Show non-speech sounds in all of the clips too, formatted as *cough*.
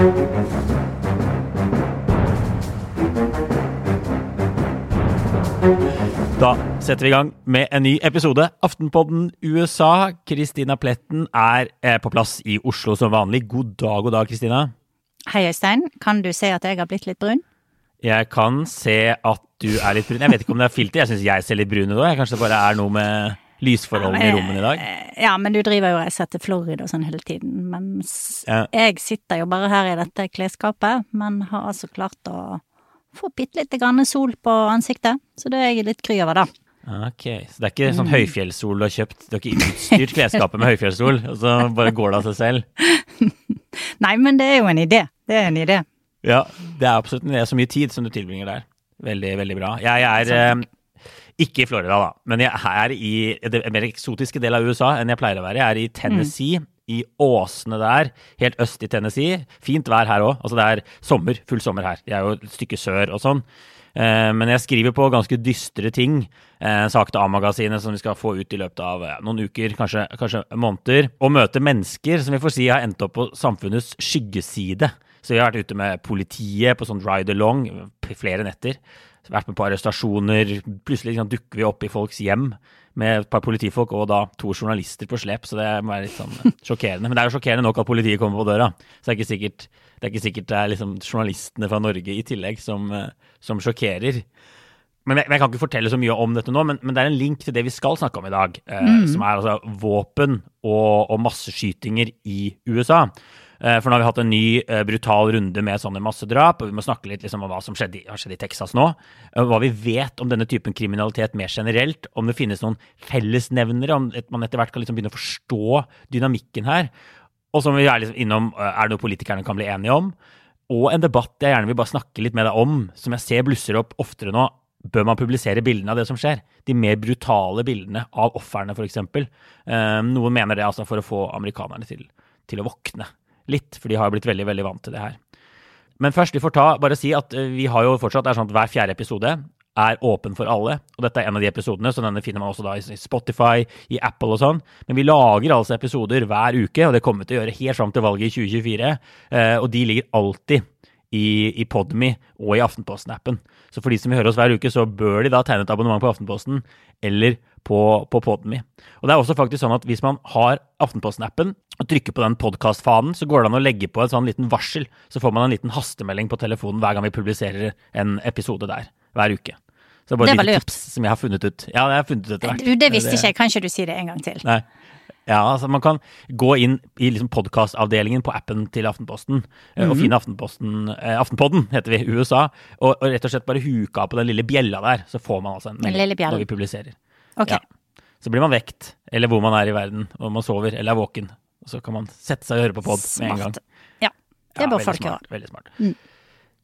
Da setter vi i gang med en ny episode. Aftenpodden USA. Kristina Pletten er på plass i Oslo som vanlig. God dag, god dag, Kristina. Hei, Øystein. Kan du se at jeg har blitt litt brun? Jeg kan se at du er litt brun. Jeg vet ikke om det er filter. Jeg syns jeg ser litt brun ut òg. Kanskje det bare er noe med lysforholdene i rommene i dag. Ja, men du driver jo og reiser til Florida sånn hele tiden. Mens Ja. jeg sitter jo bare her i dette klesskapet, men har altså klart å få bitte lite grann sol på ansiktet. Så det er jeg litt kry over, da. Ok, Så det er ikke sånn høyfjellssol du har kjøpt? Du har ikke utstyrt klesskapet med høyfjellssol, og så bare går det av seg selv? *laughs* Nei, men det er jo en idé. Det er en idé. Ja, det er absolutt det er så mye tid som du tilbringer der. Veldig, veldig bra. Jeg er eh, ikke i Florida, da, men jeg er i det mer eksotiske del av USA enn jeg pleier å være. Jeg er i Tennessee, i åsene der, helt øst i Tennessee. Fint vær her òg. Altså det er sommer, full sommer her. Jeg er jo et stykke sør og sånn. Eh, Men jeg skriver på ganske dystre ting. Eh, Sak til A-magasinet som vi skal få ut i løpet av noen uker, kanskje, kanskje måneder. Og møte mennesker som vi får si har endt opp på samfunnets skyggeside. Så vi har vært ute med politiet på sånn ride-along flere netter. Vært med på arrestasjoner. Plutselig liksom, dukker vi opp i folks hjem med et par politifolk og da to journalister på slep. Så det må være litt sånn *laughs* sjokkerende. Men det er jo sjokkerende nok at politiet kommer på døra. Så det er ikke sikkert det er, ikke sikkert det er liksom journalistene fra Norge i tillegg som, eh, som sjokkerer. Men jeg, jeg kan ikke fortelle så mye om dette nå, men, men det er en link til det vi skal snakke om i dag. Eh, Som er altså våpen og, og masseskytinger i USA. Eh, For nå har vi hatt en ny eh, brutal runde med sånne massedrap, og vi må snakke litt liksom om hva som skjedde, har skjedd i Texas nå. eh, Hva vi vet om denne typen kriminalitet mer generelt, om det finnes noen fellesnevnere, om man etter hvert kan liksom begynne å forstå dynamikken her. Og så må vi være liksom innom er det noe politikerne kan bli enige om. Og en debatt jeg gjerne vil bare snakke litt med deg om, som jeg ser blusser opp oftere nå. Bør man publisere bildene av det som skjer? De mer brutale bildene av ofrene, f.eks. Um, noen mener det altså for å få amerikanerne til, til å våkne litt, for de har blitt veldig veldig vant til det her. Men først, vi får ta, bare si at eh, vi har jo fortsatt det er sånn at hver fjerde episode er åpen for alle. Og dette er en av de episodene, så denne finner man også da i Spotify, i Apple og sånn. Men vi lager altså episoder hver uke, og det kommer vi til å gjøre helt fram til valget i 2024. eh, Og de ligger alltid i, i Podme og i Aftenposten-appen. Så for de som vil høre oss hver uke, så bør de da tegne et abonnement på Aftenposten eller på, på Podme. Og det er også faktisk sånn at hvis man har Aftenposten-appen og trykker på den podkastfanen, så går det an å legge på en sånn liten varsel. Så får man en liten hastemelding på telefonen hver gang vi publiserer en episode der. Hver uke. Så bare Det et var lite lurt. tips som jeg har funnet ut. Ja, det har jeg funnet ut etter hvert. Du, det visste ikke jeg. Kan ikke du si det en gang til? Nei. Ja, altså Man kan gå inn i liksom podkastavdelingen på appen til Aftenposten mm Mhm. og finne Aftenposten, eh, Aftenpodden, heter vi, USA, og, og rett og slett bare huke av på den lille bjella der, så får man altså en melding når vi publiserer. Ok. Ja. Så blir man vekt, eller hvor man er i verden, om man sover eller er våken. Og så kan man sette seg og høre på pod med en gang. Ja. Det bør ja, folk gjøre. smart, Veldig smart.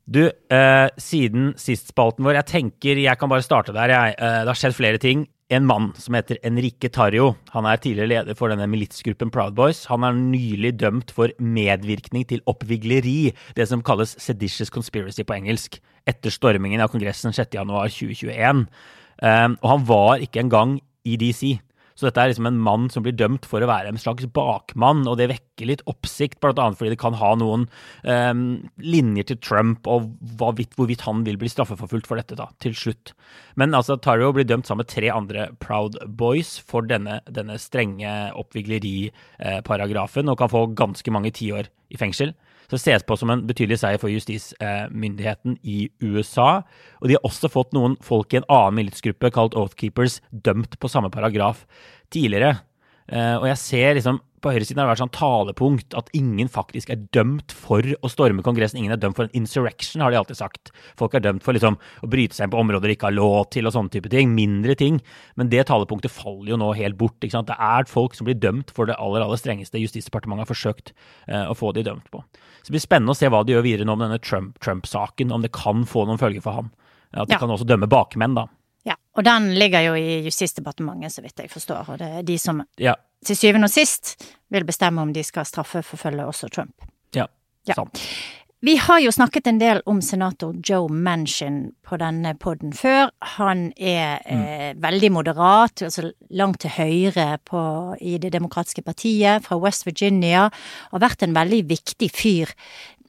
Du, eh, siden sist-spalten vår, jeg tenker jeg kan bare starte der. Jeg. Eh, det har skjedd flere ting. En mann som heter Enrique Tarjo. han er tidligere leder for denne militsgruppen Proud Boys. Han er nylig dømt for medvirkning til oppvigleri, det som kalles seditious conspiracy på engelsk, etter stormingen av Kongressen 6.1.2021. Eh, og han var ikke engang i DC. Så dette er liksom en mann som blir dømt for å være en slags bakmann, og det vekker litt oppsikt, bl.a. fordi det kan ha noen um, linjer til Trump, og hvorvidt, hvorvidt han vil bli straffeforfulgt for dette, da, til slutt. Men altså, Tario blir dømt sammen med tre andre Proud Boys for denne, denne strenge oppvigleriparagrafen, og kan få ganske mange tiår i fengsel. Det ses på som en betydelig seier for justismyndigheten i USA. Og de har også fått noen folk i en annen militsgruppe kalt Oathkeepers dømt på samme paragraf tidligere. Eh, Og jeg ser liksom på høyresiden har det vært sånn talepunkt at ingen faktisk er dømt for å storme Kongressen. Ingen er dømt for en insurrection, har de alltid sagt. Folk er dømt for liksom å bryte seg inn på områder de ikke har lov til, og sånne type ting. Mindre ting. Men det talepunktet faller jo nå helt bort. ikke sant? Det er folk som blir dømt for det aller aller strengeste Justisdepartementet har forsøkt eh, å få de dømt på. Så det blir spennende å se hva de gjør videre nå med denne Trump- Trump-saken, om det kan få noen følger for han. At de Ja. kan også dømme bakmenn, da. Ja. Og den ligger jo i Justisdepartementet, så vidt jeg forstår. Og det er de som Ja, til syvende og sist vil bestemme om de skal straffeforfølge også Trump. ja, Ja. sant. Vi har jo snakket en del om senator Joe Manchin på denne podden før. Han er eh, veldig moderat, altså langt til høyre på, i Det demokratiske partiet, fra West Virginia, og har vært en veldig viktig fyr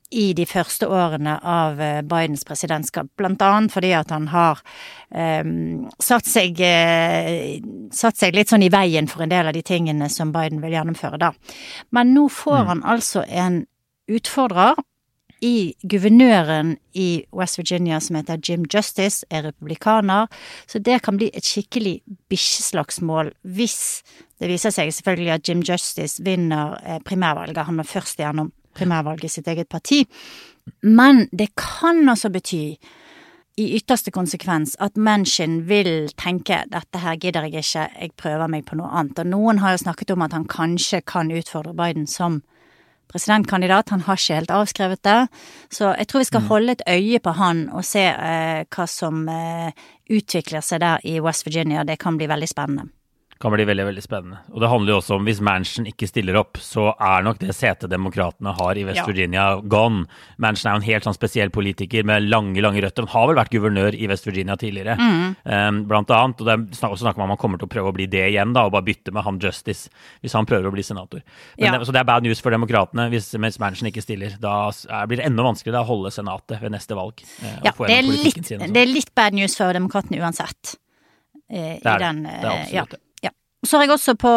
i de første årene av eh, Bidens presidentskap, blant annet fordi at han har um, satt, seg, uh, satt seg litt sånn i veien for en del av de tingene som Biden vil gjennomføre, da. Men nå får mm. han altså en utfordrer i guvernøren i West Virginia som heter Jim Justice, er republikaner. Så det kan bli et skikkelig bikkjeslagsmål hvis det viser seg selvfølgelig at Jim Justice vinner eh, primærvalget. Han må først gjennom primærvalget i sitt eget parti. Men det kan også bety i ytterste konsekvens at Manchin vil tenke dette her gidder jeg ikke, jeg prøver meg på noe annet. Og noen har jo snakket om at han kanskje kan utfordre Biden som presidentkandidat. Han har ikke helt avskrevet det. Så jeg tror vi skal mm. holde et øye på han og se eh, hva som eh, utvikler seg der i West Virginia. Det kan bli veldig spennende kan bli veldig veldig spennende. Og det handler jo også om hvis Manchin ikke stiller opp, så er nok det setet demokratene har i West ja. Virginia gone. Manchin er jo en helt sånn spesiell politiker med lange lange røtter. Han har vel vært guvernør i West Virginia tidligere, mm. um, blant annet. Og det er også snakk om at man kommer til å prøve å bli det igjen, da, og bare bytte med han Justice hvis han prøver å bli senator. Men, ja. Så det er bad news for demokratene hvis mens Manchin ikke stiller. Da blir det enda vanskeligere å holde senatet ved neste valg. Uh, ja, det er, litt, det er, litt, bad news for demokratene uansett. Uh, det er, den, uh, det er absolutt det. Så har jeg også på,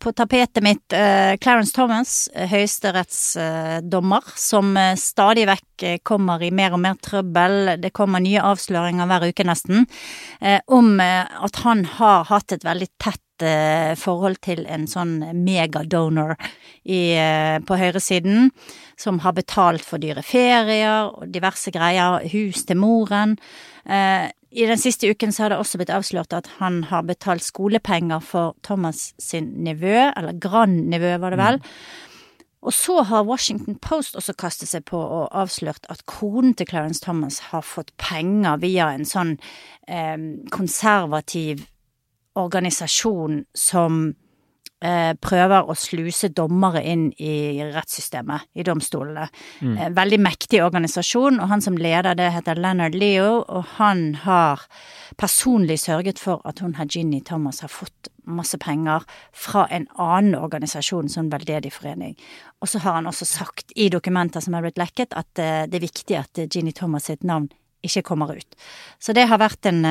på tapetet mitt uh, Clarence Thomas, uh, høyesterettsdommer, uh, som uh, stadig vekk kommer i mer og mer trøbbel. Det kommer nye avsløringer hver uke, nesten, om at han har hatt et veldig tett forhold til en sånn megadonor på høyresiden, som har betalt for dyre ferier og diverse greier, hus til moren. I den siste uken så har det også blitt avslørt at han har betalt skolepenger for Thomas sin nevø, eller grandnevø var det vel. Mm. Og så har Washington Post også kastet seg på og avslørt at konen til Clarence Thomas har fått penger via en sånn eh, konservativ organisasjon som prøver å sluse dommere inn i rettssystemet, i domstolene. Mm. Eh, veldig mektig organisasjon, og han som leder det heter Leonard Leo, og han har personlig sørget for at hun Hajini Thomas har fått masse penger fra en annen organisasjon, som veldedig forening. Og så har han også sagt i dokumenter som er blitt lekket, at eh, det er viktig at Ginny Thomas sitt navn ikke kommer ut. Så det har vært en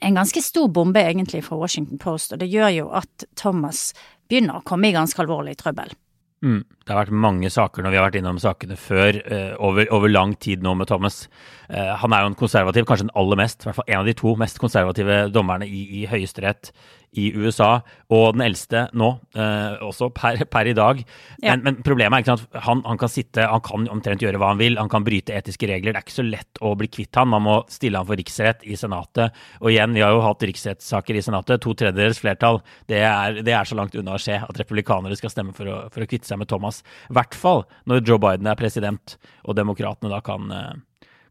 en ganske stor bombe egentlig fra Washington Post, og det gjør jo at Thomas begynner å komme i ganske alvorlig trøbbel. Mm. Det har vært mange saker når vi har vært innom sakene før, uh, over, over, lang tid nå med Thomas. Uh, han er jo en konservativ, kanskje den aller mest, i hvert fall en av de to mest konservative dommerne i, i Høyesterett i USA, og den eldste nå, eh, også per, per, i dag. Ja. Men, men, problemet er ikke at han, han, kan sitte, han kan omtrent gjøre hva han vil, han kan bryte etiske regler. Det er ikke så lett å bli kvitt han. Man må stille han for riksrett i Senatet. Og igjen, vi har jo hatt riksrettssaker i Senatet. To tredjedels flertall. Det er, det er, så langt unna å skje at republikanere skal stemme for å, for å kvitte seg med Thomas. I hvert fall når Joe Biden er president, og demokratene da kan eh,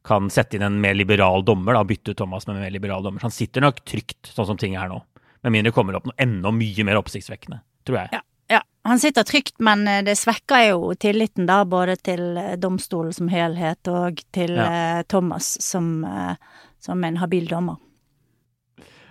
kan sette inn en mer liberal dommer, da, bytte ut Thomas med en mer liberal dommer. Han sitter nok trygt, sånn som ting er nå. Med mindre det kommer opp noe enda mye mer oppsiktsvekkende, tror jeg. Ja, ja. Han sitter trygt, men eh, det svekker jo tilliten da, både til eh, domstolen som helhet og til ja. Eh, Thomas som, som en habil dommer.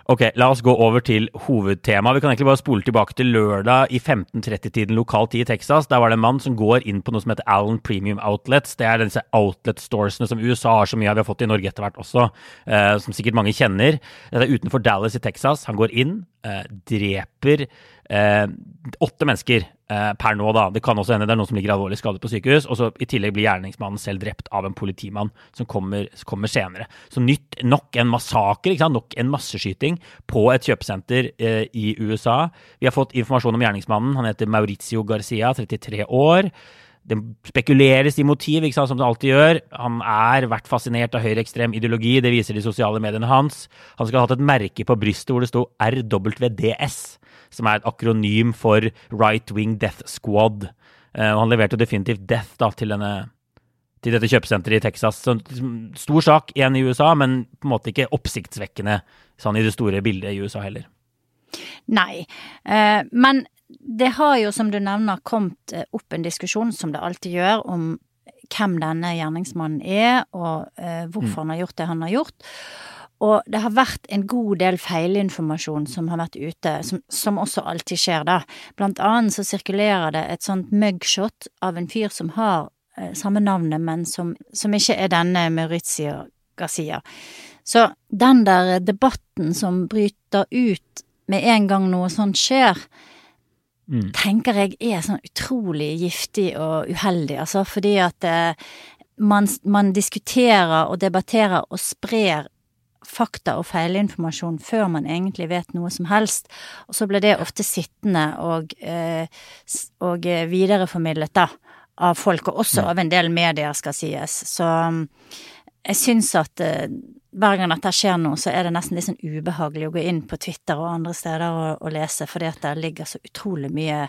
Ok, La oss gå over til hovedtemaet. Vi kan egentlig bare spole tilbake til lørdag i 15.30-tiden lokal tid i Texas. Der var det en mann som går inn på noe som heter Allen Premium Outlets. Det er disse outlet-storesene som USA har så mye av. Vi har fått i Norge etter hvert også, eh, som sikkert mange kjenner. Det er utenfor Dallas i Texas. Han går inn, eh, dreper åtte mennesker eh, per nå, da. Det kan også hende det er noen som ligger alvorlig skadet på sykehus. Og så i tillegg blir gjerningsmannen selv drept av en politimann som kommer, kommer senere. Så nytt, nok en massakre, nok en masseskyting på et kjøpesenter eh, i USA. Vi har fått informasjon om gjerningsmannen. Han heter Mauricio Garcia, 33 år. Det spekuleres i motiv, som det alltid gjør. Han er vært fascinert av høyreekstrem ideologi, det viser de sosiale mediene hans. Han skal ha hatt et merke på brystet hvor det sto RWDS som er et akronym for Right Wing Death Squad. Uh, og han leverte definitivt death da, til, denne, til dette kjøpesenteret i Texas. Så, stor sak igjen i USA, men på en måte ikke oppsiktsvekkende sånn i det store bildet i USA heller. Nei, uh, men det har jo, som du nevner, kommet eh, opp en diskusjon, som det alltid gjør, om hvem denne gjerningsmannen er, og uh, hvorfor mm. han har gjort det han har gjort. Og det har vært en god del feilinformasjon som har vært ute, som, som, også alltid skjer, da. Blant annet så sirkulerer det et sånt mugshot av en fyr som har samme navnet, men som, som ikke er denne Maurizio Garcia. Så den der debatten som bryter ut med en gang noe sånt skjer, mm. tenker jeg er sånn utrolig giftig og uheldig, altså, fordi at eh, man, man, diskuterer og debatterer og sprer fakta og feilinformasjon før man egentlig vet noe som helst, og så blir det ofte sittende og, eh, og videreformidlet, da, av folk, og også av en del medier, skal sies. Så jeg syns at uh, hver gang dette skjer noe, så er det nesten litt sånn ubehagelig å gå inn på Twitter og andre steder og, og lese, fordi at der ligger så utrolig mye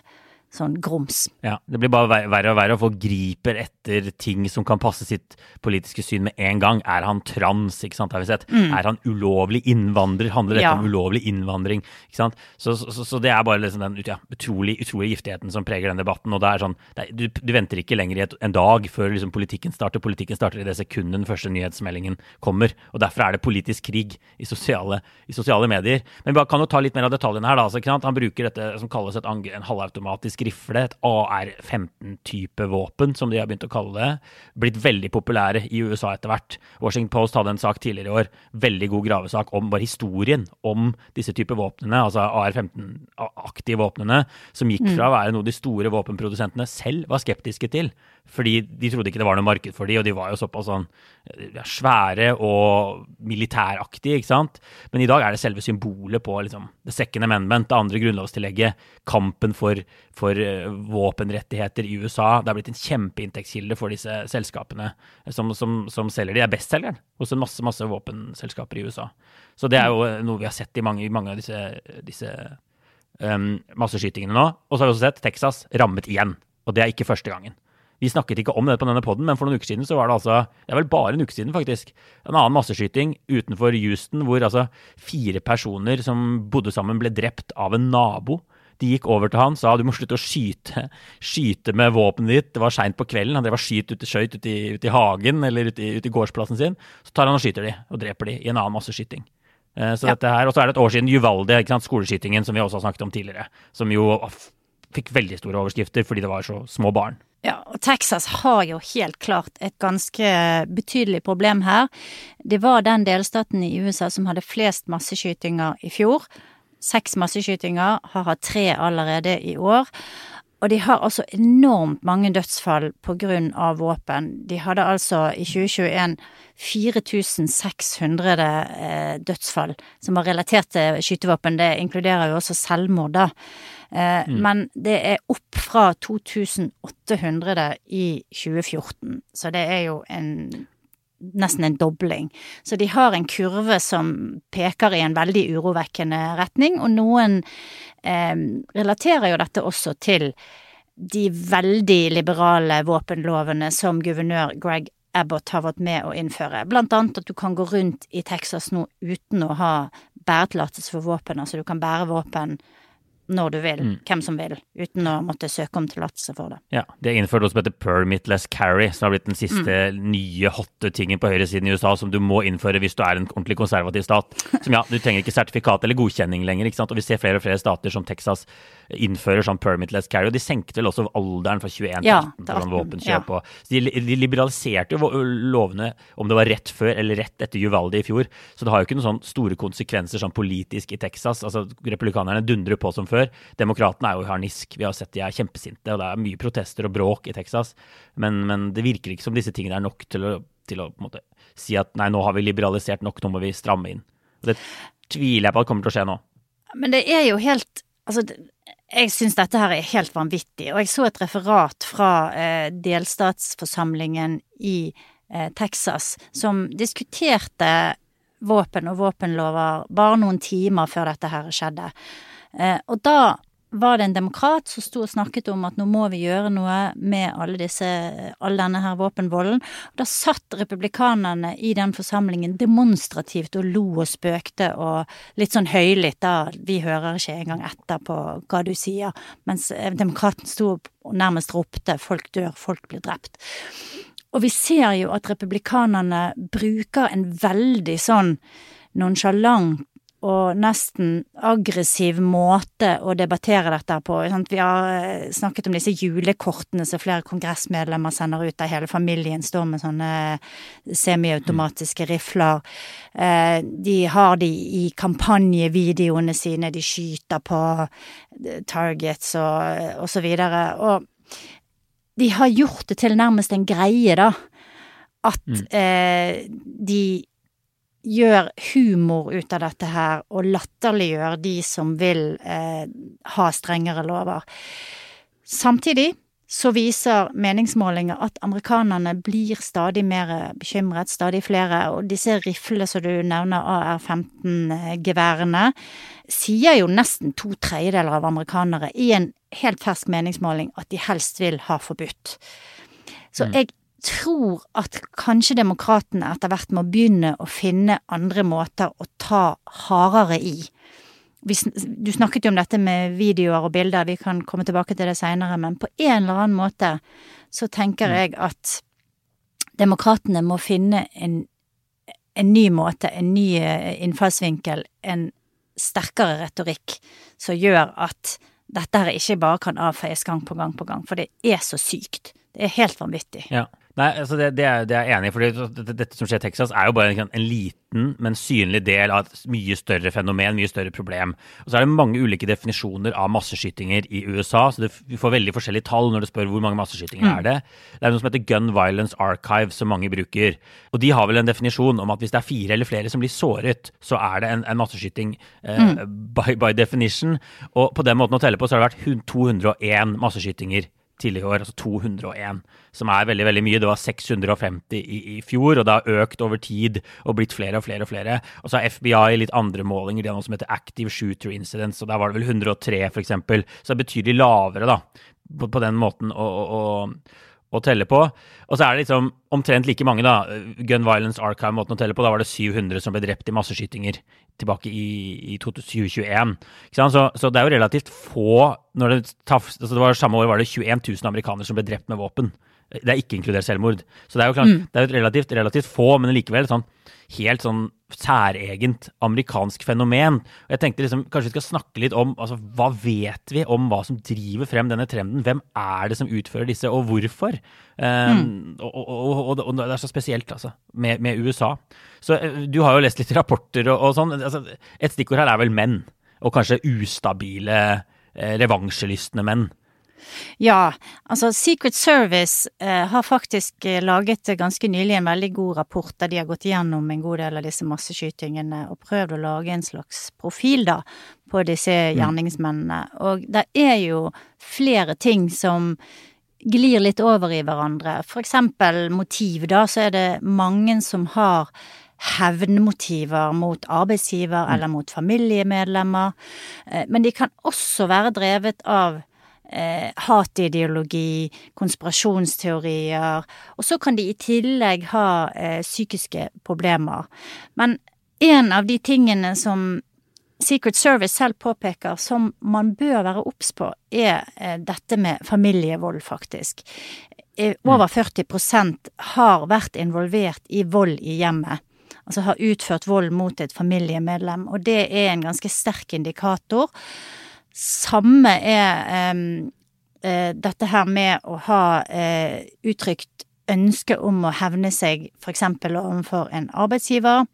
sånn grums. Ja, det blir bare verre og verre, og folk griper etter ting som kan passe sitt politiske syn med en gang. Er han trans, ikke sant, har vi sett. Mm. Er han ulovlig innvandrer? Handler dette ja. om ulovlig innvandring? ikke sant? Så, så, så det er bare liksom den ja, utrolig, utrolig giftigheten som preger den debatten. Og det er sånn, det er, du, du, venter ikke lenger i et, en dag før liksom politikken starter. Politikken starter i det sekundet den første nyhetsmeldingen kommer. Og derfor er det politisk krig i sosiale, i sosiale medier. Men vi kan jo ta litt mer av detaljene her. da, så, ikke sant? Han bruker dette som kalles et, en halvautomatisk rifle, et AR-15-type våpen, som de har begynt å kalle det, blitt veldig populære i USA etter hvert. Washington Post hadde en sak tidligere i år, veldig god gravesak om bare historien om disse typer våpnene, altså AR-15-aktige våpnene, som gikk mm. fra å være noe de store våpenprodusentene selv var skeptiske til, fordi de trodde ikke det var noe marked for de, og de var jo såpass sånn svære og militæraktige, ikke sant. Men i dag er det selve symbolet på liksom, the second amendment, det andre grunnlovstillegget, kampen for, for uh, våpenrettigheter i USA. Det har blitt en kjempeinntektskilde for disse selskapene som, som, som selger de. Er bestselgeren hos en masse, masse våpenselskaper i USA. Så det er jo noe vi har sett i mange, mange av disse, disse um, masseskytingene nå. Og så har vi også sett Texas rammet igjen. Og det er ikke første gangen. Vi snakket ikke om det på denne poden, men for noen uker siden så var det altså Det er vel bare en uke siden, faktisk. En annen masseskyting utenfor Houston hvor altså fire personer som bodde sammen, ble drept av en nabo. De gikk over til han, sa du må slutte å skyte, skyte med våpenet ditt. Det var seint på kvelden. Han drev og skjøt ute, skjøt ute, i, ut i hagen eller ute i, ut i gårdsplassen sin. Så tar han og skyter de, og dreper de i en annen masseskyting. Eh, så ja. dette her, Og så er det et år siden Juvalde, skoleskytingen, som vi også har snakket om tidligere. Som jo fikk veldig store overskrifter fordi det var så små barn. Ja, og Texas har jo helt klart et ganske betydelig problem her. Det var den delstaten i USA som hadde flest masseskytinger i fjor. Seks masseskytinger, har hatt tre allerede i år. Og de har altså enormt mange dødsfall på grunn av våpen. De hadde altså i 2021 4600 eh, dødsfall som var relatert til skytevåpen. Det inkluderer jo også selvmord, da. Eh, mm. Men det er opp fra 2800 i 2014, så det er jo en nesten en dobling. Så de har en kurve som peker i en veldig urovekkende retning, og noen eh, relaterer jo dette også til de veldig liberale våpenlovene som guvernør Greg Abbott har vært med å innføre. Blant annet at du kan gå rundt i Texas nå uten å ha bæretillatelse for våpen. Altså du kan bære våpen når du vil, mm. hvem som vil, uten å måtte søke om tillatelse for det. Ja, De har innført noe som heter permitless carry, som har blitt den siste mm. nye hotte tingen på høyresiden i USA som du må innføre hvis du er en ordentlig konservativ stat. Som ja, du trenger ikke sertifikat eller godkjenning lenger, ikke sant. Og vi ser flere og flere stater som Texas innfører sånn permitless carry, og de senkte vel også alderen fra 21 til 18 for sånn våpenkjøp. Ja. Så de, de, liberaliserte jo lovene om det var rett før eller rett etter Juvaldi i fjor, så det har jo ikke noen sånn store konsekvenser sånn politisk i Texas. Altså, Republikanerne dundrer på som før. Demokratene er jo harnisk. Vi har sett de er kjempesinte, og det er mye protester og bråk i Texas. Men, men det virker ikke som disse tingene er nok til å, til å måte, si at nei, nå har vi liberalisert nok, nå må vi stramme inn. Og det tviler jeg på at kommer til å skje nå. Men det er jo helt Altså, jeg syns dette her er helt vanvittig, og jeg så et referat fra eh, delstatsforsamlingen i eh, Texas som diskuterte våpen og våpenlover bare noen timer før dette her skjedde. Eh, og da var det en demokrat som sto og snakket om at nå må vi gjøre noe med alle disse, all denne her våpenvolden. Da satt republikanerne i den forsamlingen demonstrativt og lo og spøkte og litt sånn høylytt da, vi hører ikke engang etter på hva du sier, mens demokraten sto og nærmest ropte folk dør, folk blir drept. Og vi ser jo at republikanerne bruker en veldig sånn nonsjalant og nesten aggressiv måte å debattere dette på. Vi har eh, snakket om disse julekortene som flere kongressmedlemmer sender ut, der hele familien står med sånne semiautomatiske rifler. Eh, de har de i kampanjevideoene sine, de skyter på eh, targets og, og så videre. Og de har gjort det til nærmest en greie, da. At mm. eh, de gjør humor ut av dette her, og latterliggjør de som vil eh, ha strengere lover. Samtidig så viser meningsmålinger at amerikanerne blir stadig mer bekymret, stadig flere, og disse riflene som du nevner, AR-15-geværene, sier jo nesten to tredjedeler av amerikanere i en helt fersk meningsmåling at de helst vil ha forbudt. Så mm. jeg tror at kanskje demokratene etter hvert må begynne å finne andre måter å ta hardere i. Du snakket jo om dette med videoer og bilder, vi kan komme tilbake til det seinere, men på en eller annen måte så tenker mm. jeg at demokratene må finne en, en ny måte, en ny eh, innfallsvinkel, en sterkere retorikk som gjør at dette her ikke bare kan avfeies gang på gang på gang, for det er så sykt. Det er helt vanvittig. Ja. Nei, altså det, det, er, det, er, jeg enig i. for dette, som skjer i Texas, er jo bare en, en, liten, men synlig del av et mye større fenomen, mye større problem. Og så er det mange ulike definisjoner av masseskytinger i USA. så det, Vi får veldig forskjellige tall når du spør hvor mange masseskytinger mm. er det. Det er noe som heter Gun Violence Archive, som mange bruker. Og de har vel en definisjon om at hvis det er fire eller flere som blir såret, så er det en, en masseskyting eh, mm. by, by definition. Og på den måten å telle på, så har det vært 201 masseskytinger tidligere år, altså 201, som er veldig veldig mye. Det var 650 i, i, fjor, og det har økt over tid og blitt flere og flere og flere. Og så har FBI litt andre målinger, de har noe som heter Active Shooter Incidents, og der var det vel 103 f.eks., så det er betydelig lavere da, på, på den måten. og å telle på. Og så er det liksom omtrent like mange, da. Gun Violence Archive-måten å telle på. Da var det 700 som ble drept i masseskytinger tilbake i, i 2021. Så, så, det er jo relativt få når det, altså det var Samme år var det 21 000 amerikanere som ble drept med våpen. Det er ikke inkludert selvmord. Så det er jo klart, mm. det er jo relativt, relativt, få, men likevel sånn helt sånn særegent amerikansk fenomen. Og jeg tenkte liksom, Kanskje vi skal snakke litt om altså, hva vet vi om hva som driver frem denne trenden? Hvem er det som utfører disse, og hvorfor? Um, mm. og, og, og, og, det er så spesielt, altså, med, med, USA. Så uh, du har jo lest litt rapporter og, sånn. Altså, et stikkord her er vel menn. Og kanskje ustabile, uh, revansjelystne menn. Ja, altså Secret Service eh, har faktisk eh, laget ganske nylig en veldig god rapport der de har gått gjennom en god del av disse masseskytingene og prøvd å lage en slags profil da på disse mm. gjerningsmennene. Og det er jo flere ting som glir litt over i hverandre. For eksempel motiv, da, så er det mange som har hevnmotiver mot arbeidsgiver mm. eller mot familiemedlemmer. Eh, men de kan også være drevet av eh, hatideologi, konspirasjonsteorier, og så kan de i tillegg ha eh, psykiske problemer. Men en av de tingene som Secret Service selv påpeker som man bør være obs på, er eh, dette med familievold, faktisk. Eh, over 40 mm. har vært involvert i vold i hjemmet. Altså har utført vold mot et familiemedlem, og det er en ganske sterk indikator samme er uh, dette her med å ha uh, uttrykt ønske om å hevne seg f.eks. overfor en arbeidsgiver.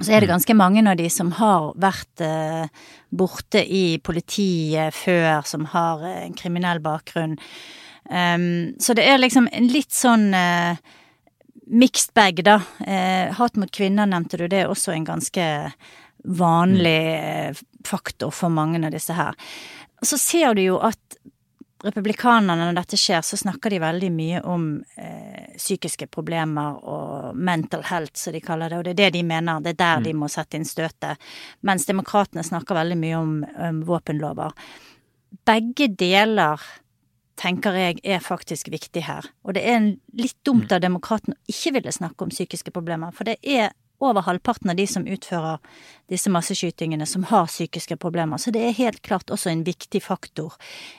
Så er det mm. ganske mange av de som har vært uh, borte i politiet før, som har en kriminell bakgrunn. Um, så det er liksom en litt sånn uh, mixed bag, da. Uh, hat mot kvinner nevnte du, det er også en ganske vanlig mm faktor for mange av disse her. Så ser du jo at republikanerne, når dette skjer, så snakker de veldig mye om eh, psykiske problemer og mental health, som de kaller det, og det er det de mener, det er der mm. de må sette inn støtet. Mens demokratene snakker veldig mye om, om våpenlover. Begge deler tenker jeg er faktisk viktig her. Og det er litt dumt mm. av demokratene å ikke ville snakke om psykiske problemer, for det er over halvparten av de som utfører disse masseskytingene, som har psykiske problemer. Så det er helt klart også en viktig faktor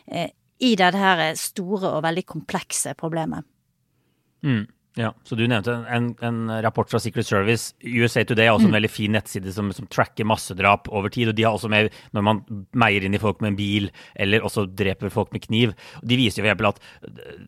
eh, i dette store og veldig komplekse problemet. Mm. Ja, så Du nevnte en, en, rapport fra Secret Service. USA Today er også en mm. veldig fin nettside som, som, tracker massedrap over tid. og De har også med når man meier inn i folk med en bil, eller også dreper folk med kniv. De viser jo for at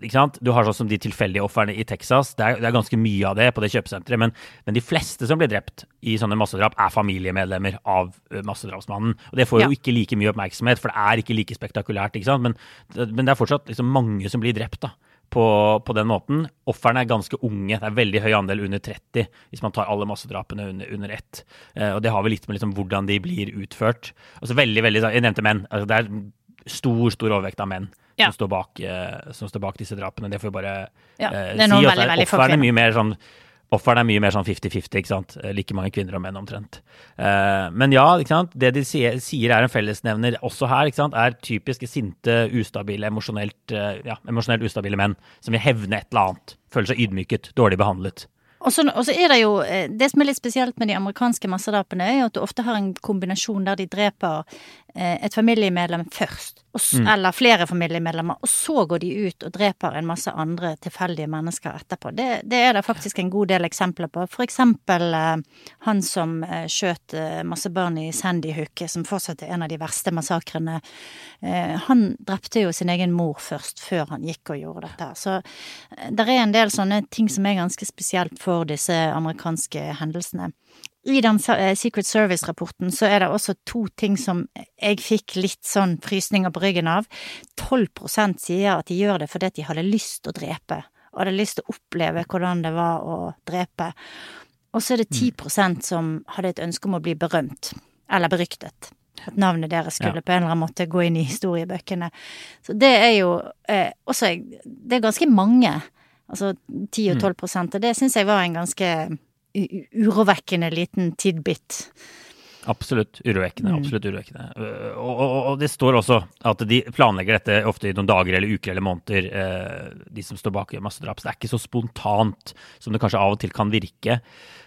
ikke sant? Du har sånn som de tilfeldige ofrene i Texas. Det er, det er, ganske mye av det på det kjøpesenteret. Men, men, de fleste som blir drept i sånne massedrap, er familiemedlemmer av massedrapsmannen. Og Det får jo ja. ikke like mye oppmerksomhet, for det er ikke like spektakulært. ikke sant? Men, men det er fortsatt liksom mange som blir drept. da på, på, den måten. Ofrene er ganske unge. Det er veldig høy andel under 30 hvis man tar alle massedrapene under, under ett. Eh, og det har vel litt med liksom hvordan de blir utført. Altså veldig, veldig, Jeg nevnte menn. Altså det er stor, stor overvekt av menn. Ja. Som, står bak, eh, som, står bak, disse drapene. Det får vi bare ja, eh, si. veldig, Ofrene er mye mer sånn Offeren er mye mer sånn 50-50, ikke sant. Eh, like mange kvinner og menn omtrent. Uh, men ja, ikke sant? det de sier, er en fellesnevner også her, ikke sant? er typiske sinte, ustabile, emosjonelt, uh, ja, emosjonelt ustabile menn som vil hevne et eller annet. Føler seg ydmyket, dårlig behandlet. Og så, er det jo Det som er litt spesielt med de amerikanske massedrapene, er jo at du ofte har en kombinasjon der de dreper eh, et familiemedlem først mm. eller flere familiemedlemmer, og så går de ut og dreper en masse andre tilfeldige mennesker etterpå. Det, det er det faktisk en god del eksempler på. For eksempel eh, han som eh, skjøt eh, masse barn i Sandy Hook, som fortsatt er en av de verste massakrene. Eh, han drepte jo sin egen mor først, før han gikk og gjorde dette. Så eh, det er en del sånne ting som er ganske spesielt for disse amerikanske hendelsene i den eh, Secret Service-rapporten så er det også to ting som jeg fikk litt sånn frysninger på ryggen av. 12% sier at de gjør det fordi de hadde lyst til å drepe, og hadde lyst til å oppleve hvordan det var å drepe. Og så er det 10% som hadde et ønske om å bli berømt, eller beryktet. At navnet deres skulle ja. på en eller annen måte gå inn i historiebøkene. Så det er jo eh, også Det er ganske mange. Altså 10 og 12 og det syns jeg var en ganske urovekkende liten tidbit. Absolutt urovekkende. Mm. absolutt urovekkende. Og, og, og, det står også at de planlegger dette ofte i noen dager eller uker eller måneder, eh, de som står bak massedrap. Så det er ikke så spontant som det kanskje av og til kan virke.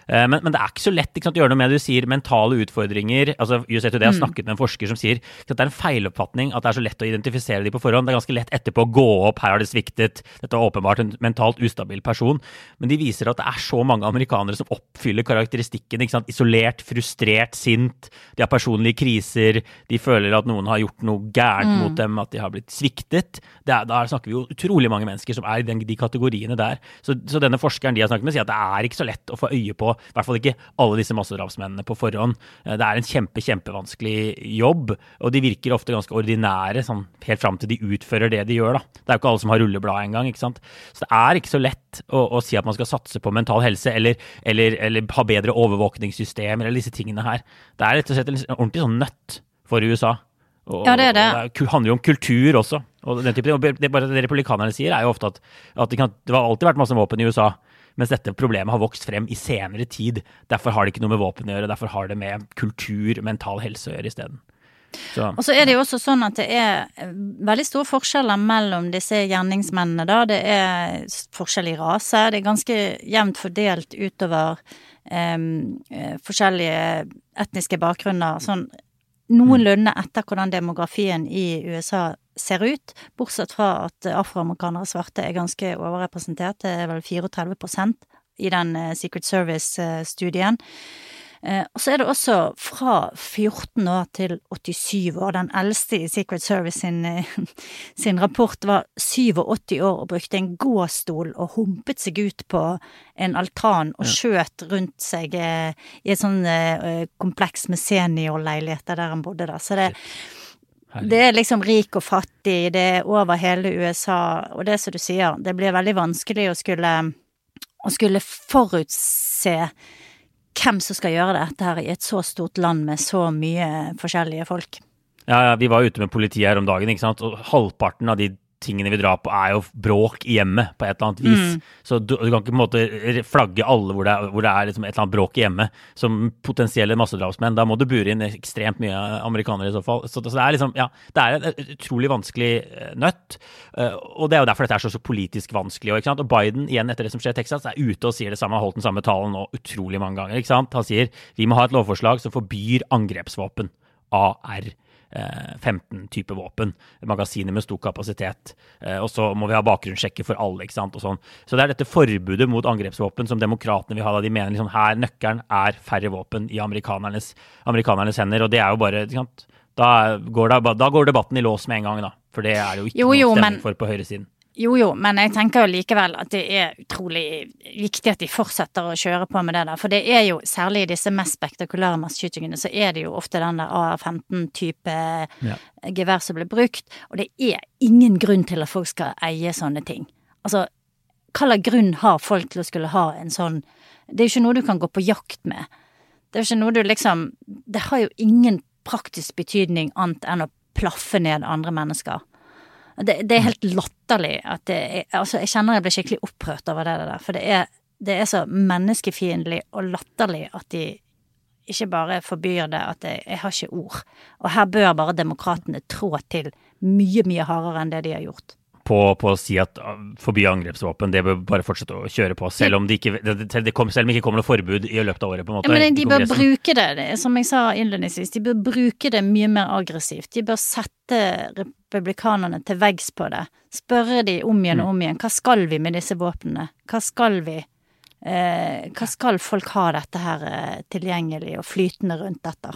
Eh, men, men, det er ikke så lett ikke sant, å gjøre noe med det. Du sier mentale utfordringer. altså USA Today har mm. snakket med en forsker som sier at det er en feiloppfatning at det er så lett å identifisere de på forhånd. Det er ganske lett etterpå å gå opp, her har det sviktet, dette er åpenbart en mentalt ustabil person. Men de viser at det er så mange amerikanere som oppfyller karakteristikken. ikke sant, Isolert, frustrert, sint. De har personlige kriser. De føler at noen har gjort noe gærent mm. mot dem, at de har blitt sviktet. Er, da snakker vi jo utrolig mange mennesker som er i den, de kategoriene der. Så, så denne forskeren de har snakket med, sier at det er ikke så lett å få øye på i hvert fall ikke alle disse massedrapsmennene på forhånd. Eh, det er en kjempe, kjempevanskelig jobb, og de virker ofte ganske ordinære sånn, helt fram til de utfører det de gjør. Da. Det er jo ikke alle som har rulleblad engang. ikke sant? Så det er ikke så lett å, å si at man skal satse på mental helse eller, eller, eller ha bedre overvåkningssystemer eller disse tingene her. Det er rett og slett en ordentlig sånn nøtt for USA. Og, ja, det er det. det handler jo om kultur også. Og den type, og det, det republikanerne sier, er jo ofte at, at det, kan, det har alltid vært masse våpen i USA. Mens dette problemet har vokst frem i senere tid. Derfor har det ikke noe med våpen å gjøre, derfor har det med kultur, mental helse å gjøre isteden. Så. Og så er det jo også sånn at det er veldig store forskjeller mellom disse gjerningsmennene, da. Det er forskjell i rase. Det er ganske jevnt fordelt utover um, forskjellige etniske bakgrunner. Sånn noenlunde etter hvordan demografien i USA ser ut, bortsett fra at afroamerikanere og svarte er ganske overrepresentert, det er vel 34% i den eh, Secret Service-studien. Eh, og så er det også fra 14 år til 87 år. Den eldste i Secret Service sin, eh, *laughs* sin rapport var 87 år og brukte en gåstol og humpet seg ut på en altan og skjøt rundt seg i et sånn kompleks med seniorleiligheter der han bodde da. Så det det er liksom rik og fattig, det er over hele USA, og det som du sier, det blir veldig vanskelig å skulle, å skulle forutse hvem som skal gjøre dette her i et så stort land med så mye forskjellige folk. Ja, ja, vi var ute med politiet her om dagen, ikke sant, og halvparten av de tingene vi drar på, er jo bråk i hjemmet på et eller annet vis. Mm. Så du, du, kan ikke på en måte flagge alle hvor det er, hvor det er liksom et eller annet bråk i hjemmet som potensielle massedrapsmenn. Da må du bure inn ekstremt mye amerikanere i så fall. Så, så, det er liksom, ja, det er et utrolig vanskelig eh, nøtt. Uh, og det er jo derfor dette er så, så politisk vanskelig. Og, og, Biden, igjen etter det som skjer i Texas, er ute og sier det samme, har holdt den samme talen nå utrolig mange ganger. Han sier vi må ha et lovforslag som forbyr angrepsvåpen. AR. 15 type våpen. Magasiner med stor kapasitet. Og så må vi ha bakgrunnssjekker for alle. ikke sant, og sånn. Så det er dette forbudet mot angrepsvåpen som demokratene vil ha. da De mener liksom her nøkkelen er færre våpen i amerikanernes, amerikanernes hender. Og det er jo bare ikke sant, da går, det, da går debatten i lås med en gang, da. For det er det jo ikke jo, noe stemning for på høyresiden. Jo jo, men jeg tenker jo likevel at det er utrolig viktig at de fortsetter å kjøre på med det der. For det er jo, særlig i disse mest spektakulære masseskytingene, så er det jo ofte den der AR-15-type ja. gevær som blir brukt. Og det er ingen grunn til at folk skal eie sånne ting. Altså, hva slags grunn har folk til å skulle ha en sånn Det er jo ikke noe du kan gå på jakt med. Det er jo ikke noe du liksom Det har jo ingen praktisk betydning annet enn å plaffe ned andre mennesker. Det, det, er helt latterlig at det er, Altså, jeg kjenner jeg blir skikkelig opprørt over det der. For det er, det er så menneskefiendtlig og latterlig at de ikke bare forbyr det, at jeg, jeg har ikke ord. Og her bør bare demokratene trå til mye, mye hardere enn det de har gjort på, på, å si at uh, forby angrepsvåpen, det bør bare fortsette å kjøre på. Selv om det ikke, det, det kom, selv om ikke kommer noe forbud i løpet av året. på en måte. Ja, men de bør bruke det, som jeg sa innledningsvis, de bør bruke det mye mer aggressivt. De bør sette republikanerne til veggs på det. Spørre de om igjen og om igjen. Hva skal vi med disse våpnene? Hva skal vi? Eh, hva skal folk ha dette her eh, tilgjengelig og flytende rundt dette?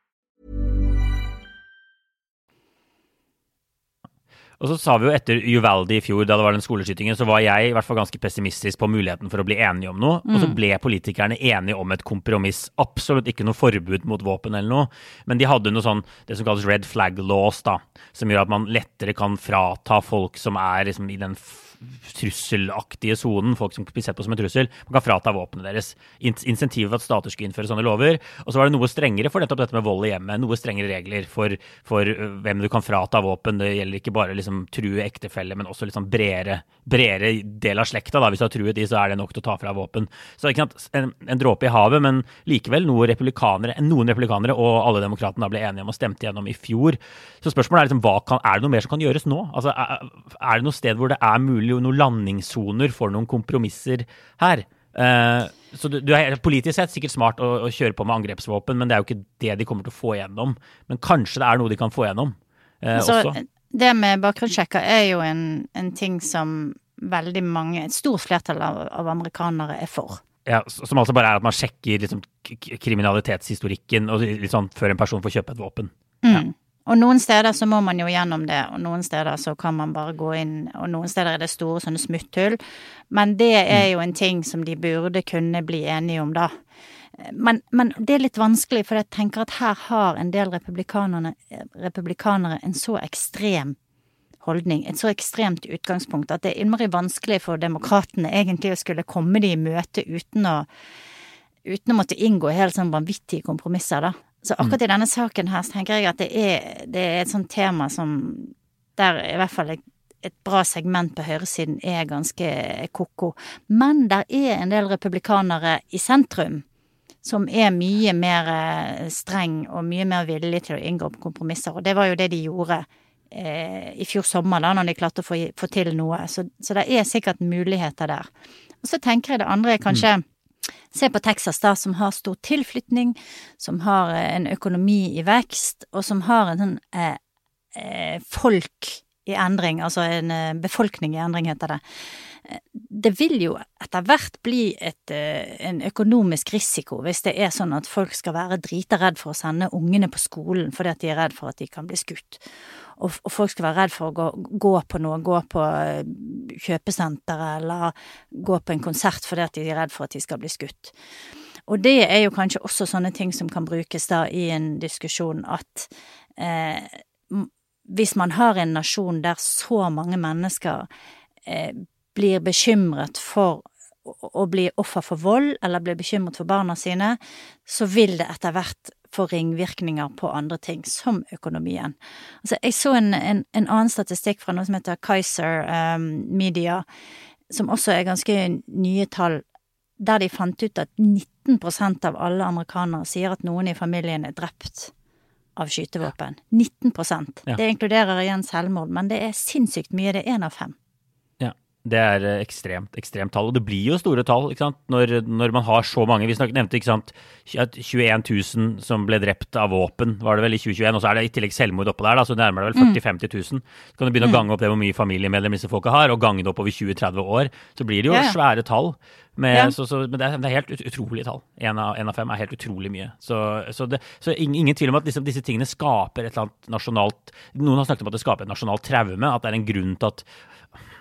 Og så sa vi jo etter Uvaldi i fjor, da det var den skoleskytingen, så var jeg i hvert fall ganske pessimistisk på muligheten for å bli enige om noe. Mm. Og så mm. ble politikerne enige om et kompromiss. Absolutt ikke noe forbud mot våpen eller noe, men de hadde noe sånn det som kalles red flag laws, da, som gjør at man lettere kan frata folk som er liksom i den trusselaktige sonen, folk som blir sett på som en trussel. Man kan frata våpnene deres. Insentivet for at stater skulle innføre sånne lover. Og så var det noe strengere for nettopp dette med vold i hjemmet. Noe strengere regler for, for hvem du kan frata våpen. Det gjelder ikke bare liksom true ektefelle, men også liksom bredere, bredere del av slekta. Da. Hvis du har truet de, så er det nok til å ta fra våpen. Så ikke sant, en, en dråpe i havet, men likevel noe republikanere, noen republikanere og alle demokratene ble enige om og stemte gjennom i fjor. Så spørsmålet er liksom, kan, er det noe mer som kan gjøres nå? Altså, er, er det noe sted hvor det er mulig jo noen landingssoner for noen kompromisser her. Uh, så du, du, er politisk sett sikkert smart å, å, kjøre på med angrepsvåpen, men det er jo ikke det de kommer til å få igjennom. Men kanskje det er noe de kan få igjennom uh, så, også. Det med bakgrunnssjekker er jo en, en, ting som veldig mange, et stort flertall av, av amerikanere er for. Ja, Som altså bare er at man sjekker liksom, kriminalitetshistorikken og, liksom, før en person får kjøpe et våpen. Mm. Ja. Og noen steder så må man jo gjennom det, og noen steder så kan man bare gå inn, og noen steder er det store sånne smutthull. Men det er jo en ting som de burde kunne bli enige om, da. Men, men det er litt vanskelig, for jeg tenker at her har en del republikanere en så ekstrem holdning, et så ekstremt utgangspunkt, at det er innmari vanskelig for demokratene egentlig å skulle komme de i møte uten å, uten å måtte inngå helt sånn vanvittige kompromisser, da. Så akkurat i denne saken her så tenker jeg at det er, det er et sånt tema som Der i hvert fall et, et bra segment på høyresiden er ganske ko-ko. Men der er en del republikanere i sentrum som er mye mer eh, streng og mye mer villig til å inngå på kompromisser. Og det var jo det de gjorde eh, i fjor sommer, da, når de klarte å få, få til noe. Så, så, det er sikkert muligheter der. Og så tenker jeg det andre er kanskje mm. Se på Texas, da, som har stor tilflytning, som har eh, en økonomi i vekst, og som har en sånn eh, folk i endring, altså en eh, befolkning i endring, heter det. Det vil jo etter hvert bli et, en økonomisk risiko hvis det er sånn at folk skal være drita redd for å sende ungene på skolen fordi at de er redd for at de kan bli skutt. Og, og folk skal være redd for å gå, gå, på noe, gå på kjøpesenteret eller gå på en konsert fordi at de er redd for at de skal bli skutt. Og det er jo kanskje også sånne ting som kan brukes da i en diskusjon at eh, hvis man har en nasjon der så mange mennesker eh, blir bekymret for å bli offer for vold, eller blir bekymret for barna sine, så vil det etter hvert få ringvirkninger på andre ting, som økonomien. Altså, jeg så en, en, en annen statistikk fra noe som heter Kaiser um, Media, som også er ganske nye tall, der de fant ut at 19% av alle amerikanere sier at noen i familien er drept av skytevåpen. 19 ja. Det inkluderer igjen selvmord, men det er sinnssykt mye. Det er én av fem. Det er eh, ekstremt, ekstremt tall. Og det blir jo store tall ikke sant? Når, når man har så mange. Vi nevnte ikke sant, at 21 000 som ble drept av våpen, var det vel i 2021. Og så er det i tillegg selvmord oppå der, da, så nærmer det vel 40 000-50 000. Så kan du begynne mm. å gange opp det hvor mye familiemedlemmer disse folka har, og gange det opp over 20-30 år. Så blir det jo ja, ja. svære tall. Med, ja. så, så, men det er, det er helt ut, utrolige tall. Én av, av, fem er helt utrolig mye. Så, så, det, så ingen, ingen, tvil om at disse, disse, tingene skaper et eller annet nasjonalt Noen har snakket om at det skaper et nasjonalt traume. At det er en grunn til at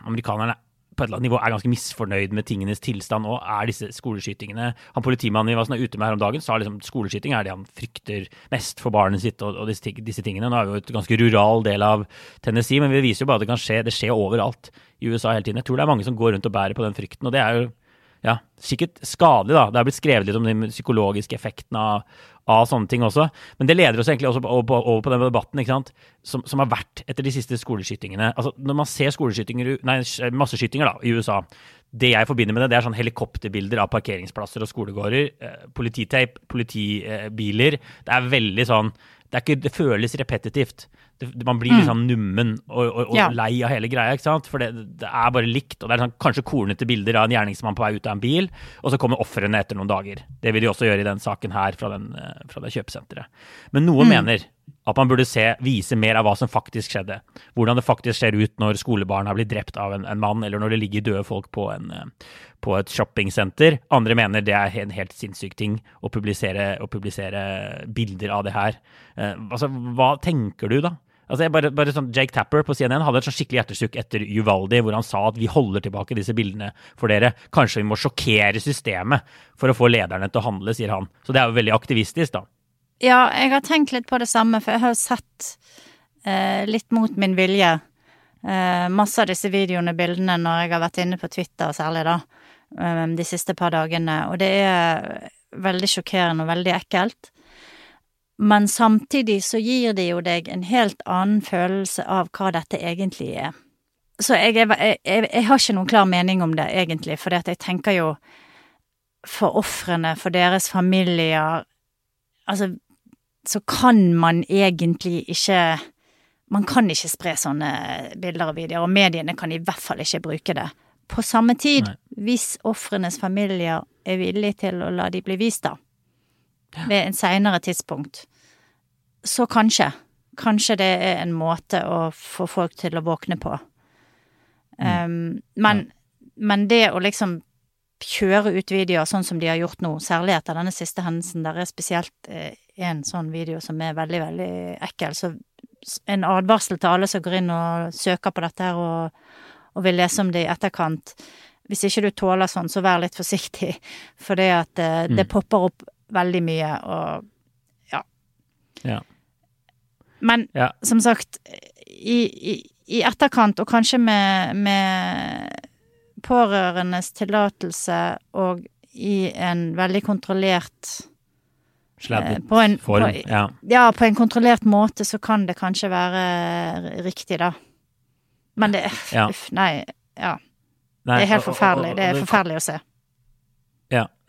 amerikanerne på et eller annet nivå er ganske misfornøyd med tingenes tilstand og er disse skoleskytingene Han politimannen vi var sånn ute med her om dagen, sa liksom skoleskyting er det han frykter mest for barnet sitt og, og disse, disse, tingene. Nå er vi jo et ganske rural del av Tennessee, men vi viser jo bare at det kan skje. Det skjer overalt i USA hele tiden. Jeg tror det er mange som går rundt og bærer på den frykten, og det er jo ja, sikkert skadelig, da. Det har blitt skrevet litt om den psykologiske effekten av, av sånne ting også. Men det leder oss egentlig også over på, over på den debatten ikke sant? Som, som, har vært etter de siste skoleskytingene. Altså, når man ser skoleskytinger, nei, masseskytinger da, i USA Det jeg forbinder med det, det er sånn helikopterbilder av parkeringsplasser og skolegårder. Eh, polititape, politibiler. Det er veldig sånn det, ikke, det føles repetitivt. Det, man blir liksom nummen og, og, og ja. lei av hele greia. ikke sant? For det, det er bare likt. og Det er sånn, kanskje kornete bilder av en gjerningsmann på vei ut av en bil, og så kommer ofrene etter noen dager. Det vil de også gjøre i den saken her fra, den, eh, fra det kjøpesenteret. Men noen mm. mener at man burde se, vise mer av hva som faktisk skjedde. Hvordan det faktisk ser ut når skolebarn har blitt drept av en, en mann, eller når det ligger døde folk på, en, eh, på et shoppingsenter. Andre mener det er en helt sinnssyk ting å publisere, å publisere bilder av det her. Eh, altså, hva tenker du, da? Altså bare, bare sånn Jake Tapper på CNN hadde et sånn skikkelig hjertesukk etter Uvaldi, hvor han sa at vi holder tilbake disse bildene for dere. Kanskje vi må sjokkere systemet for å få lederne til å handle, sier han. Så det er jo veldig aktivistisk, da. Ja, jeg har tenkt litt på det samme, for jeg har sett eh, litt mot min vilje eh, masse av disse videoene, bildene, når jeg har vært inne på Twitter særlig, da, eh, de siste par dagene, og det er veldig sjokkerende og veldig ekkelt. Men samtidig så gir det jo deg en helt annen følelse av hva dette egentlig er. Så jeg, jeg, jeg, jeg har ikke noen klar mening om det, egentlig, for jeg tenker jo for ofrene, for deres familier Altså, så kan man egentlig ikke Man kan ikke spre sånne bilder og videoer, og mediene kan i hvert fall ikke bruke det. På samme tid, Nei. hvis ofrenes familier er villige til å la de bli vist, da, ved en seinere tidspunkt, så kanskje. Kanskje det er en måte å få folk til å våkne på. Um, men, men det å liksom kjøre ut videoer sånn som de har gjort nå, særlig etter denne siste hendelsen, der er spesielt eh, en sånn video som er veldig, veldig ekkel. Så en advarsel til alle som går inn og søker på dette her og, og vil lese om det i etterkant. Hvis ikke du tåler sånn, så vær litt forsiktig, *laughs* for det at eh, det mm. popper opp veldig mye, og. Ja. Men ja. som sagt, i, i, i, etterkant, og kanskje med, med pårørendes tillatelse og i en veldig kontrollert Sladdet form, på, ja. Ja, på en kontrollert måte så kan det kanskje være riktig, da. Men det ja. Uff, nei. Ja. Nei, det er helt forferdelig. Det er forferdelig å se.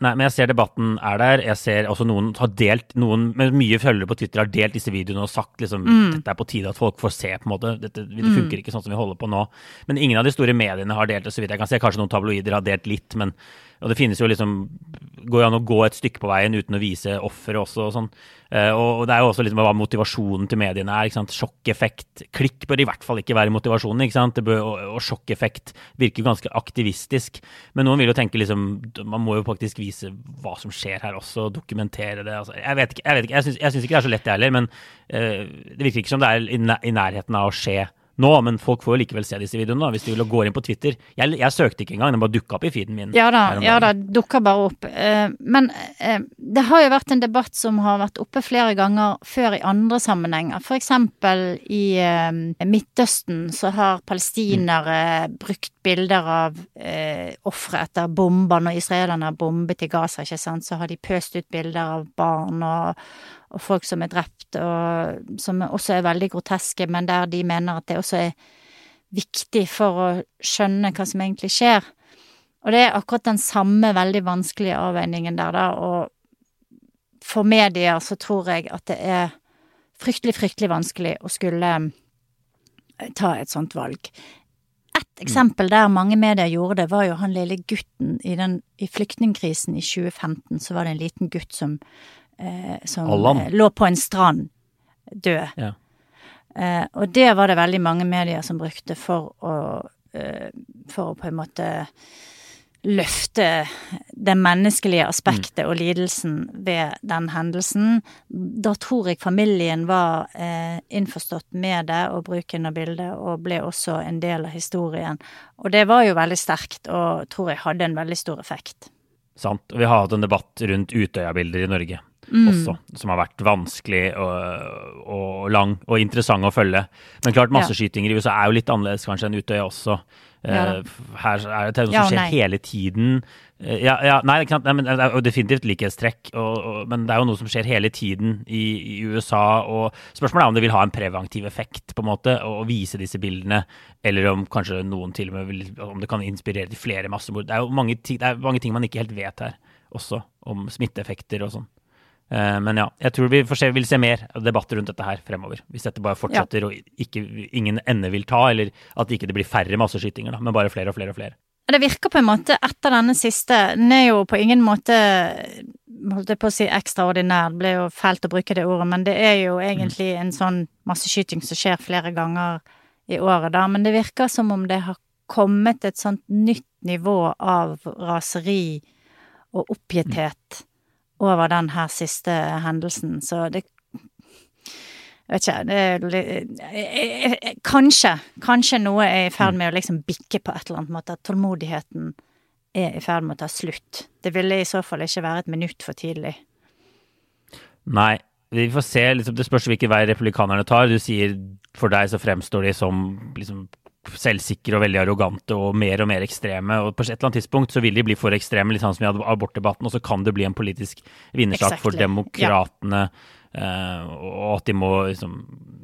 Nei, men jeg ser debatten er der. Jeg ser også noen har delt, noen med mye følgere på Twitter har delt disse videoene og sagt liksom mm. dette er på tide at folk får se, på en måte. Dette, det mm. funker ikke sånn som vi holder på nå. Men ingen av de store mediene har delt det, så vidt jeg kan se. Kanskje noen tabloider har delt litt, men Og det finnes jo liksom Går jo an å gå et stykke på veien uten å vise offeret også og sånn. Uh, og det er jo også liksom hva motivasjonen til mediene er. ikke sant? Sjokkeffekt. Klikk bør i hvert fall ikke være motivasjonen. ikke sant? Bør, og, og, sjokkeffekt virker ganske aktivistisk. Men noen vil jo tenke liksom Man må jo faktisk vise hva som skjer her også, dokumentere det. Altså, jeg vet ikke, jeg, vet ikke, jeg syns ikke det er så lett, jeg heller. Men uh, det virker ikke som det er i nærheten av å skje nå, men folk får jo likevel se disse videoene da, hvis de vil gå inn på Twitter. Jeg, jeg søkte ikke engang, den bare dukka opp i feeden min. Ja da, ja da, dukka bare opp. Eh, men eh, det har jo vært en debatt som har vært oppe flere ganger før i andre sammenhenger. For eksempel i eh, Midtøsten så har palestinere mm. brukt bilder av eh, ofre etter bomber. Når israelerne har bombet i Gaza, ikke sant, så har de pøst ut bilder av barn og og folk som er drept, og som også er veldig groteske, men der de mener at det også er viktig for å skjønne hva som egentlig skjer. Og det er akkurat den samme veldig vanskelige avveiningen der, da, og for medier så tror jeg at det er fryktelig, fryktelig vanskelig å skulle eh, ta et sånt valg. Et eksempel der mange medier gjorde det, var jo han lille gutten i, den, i flyktningkrisen i 2015. Så var det en liten gutt som som Allan. lå på en strand, død. Ja. Eh, og det var det veldig mange medier som brukte for å, eh, for å på en måte løfte det menneskelige aspektet mm. og lidelsen ved den hendelsen. Da tror jeg familien var eh, innforstått med det og bruken av bildet, og ble også en del av historien. Og det var jo veldig sterkt, og tror jeg hadde en veldig stor effekt. Sant. Og vi har hatt en debatt rundt Utøya-bilder i Norge mm. også, som har vært vanskelig og, og, lang og interessant å følge. Men klart, masseskytinger i USA er jo litt annerledes kanskje enn Utøya også. Ja, uh, her er det noe som skjer hele tiden. Uh, ja, ja, nei, nei, men det er jo definitivt likhetstrekk, og, og, men det er jo noe som skjer hele tiden i, i, USA. og Spørsmålet er om det vil ha en preventiv effekt, på en måte, å vise disse bildene. Eller om kanskje noen til og med vil, om det kan inspirere til flere massemord. Det er jo mange, det er mange ting man ikke helt vet her også, om smitteeffekter og sånn. Eh, men ja, jeg tror vi se, vil se mer debatter rundt dette her fremover. Hvis dette bare fortsetter ja. og ikke, ingen ende vil ta, eller at det ikke blir færre masseskytinger, da, men bare flere og flere og flere. Det virker på en måte etter denne siste Den er jo på ingen måte holdt jeg på å si ekstraordinær, det ble jo fælt å bruke det ordet, men det er jo egentlig mm. en sånn masseskyting som skjer flere ganger i året, da. Men det virker som om det har kommet et sånt nytt nivå av raseri og oppgitthet over den her siste hendelsen, så det vet ikke, det Kanskje, kanskje noe er i ferd med å liksom bikke på et eller annet måte. At tålmodigheten er i ferd med å ta slutt. Det ville i så fall ikke være et minutt for tidlig. Nei, vi får se. Liksom, det spørs hvilken vei republikanerne tar. Du sier for deg så fremstår de som liksom selvsikre og veldig arrogante og mer og mer ekstreme. og På et eller annet tidspunkt så vil de bli for ekstreme, litt sånn som i abortdebatten, og så kan det bli en politisk vinnersak exactly. for demokratene. Ja. Uh, og at de må liksom,